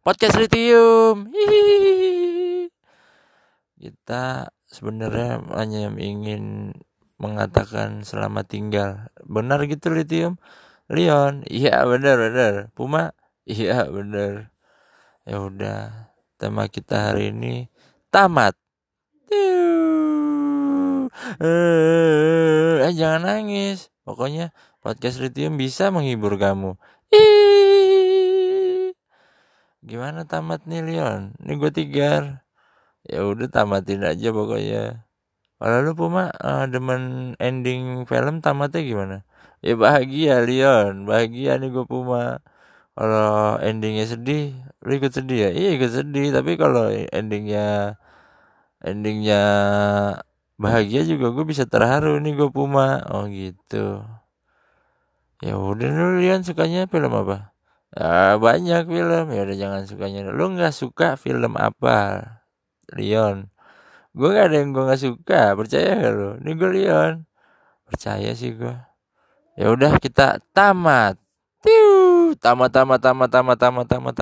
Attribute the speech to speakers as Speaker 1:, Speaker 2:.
Speaker 1: podcast lithium kita sebenarnya hanya ingin mengatakan selamat tinggal benar gitu lithium Leon iya benar benar Puma iya benar ya udah tema kita hari ini tamat eh jangan nangis pokoknya podcast lithium bisa menghibur kamu Ih. Gimana tamat nih Leon? Ini gue tigar. Ya udah tamatin aja pokoknya. Kalau lu Puma uh, demen ending film tamatnya gimana? Ya bahagia Leon. Bahagia nih gue Puma. Kalau endingnya sedih lu ikut sedih ya? Iya ikut sedih. Tapi kalau endingnya endingnya bahagia juga gue bisa terharu nih gue Puma. Oh gitu. Ya udah lu Leon sukanya film apa ya, banyak film. Ya udah jangan sukanya lu nggak suka film apa Leon? Gue gak ada yang gue nggak suka. Percaya gak lu? Ini gue Leon. Percaya sih gue ya udah kita tamat. Tiu, tamat tamat tamat tamat tamat tamat tamat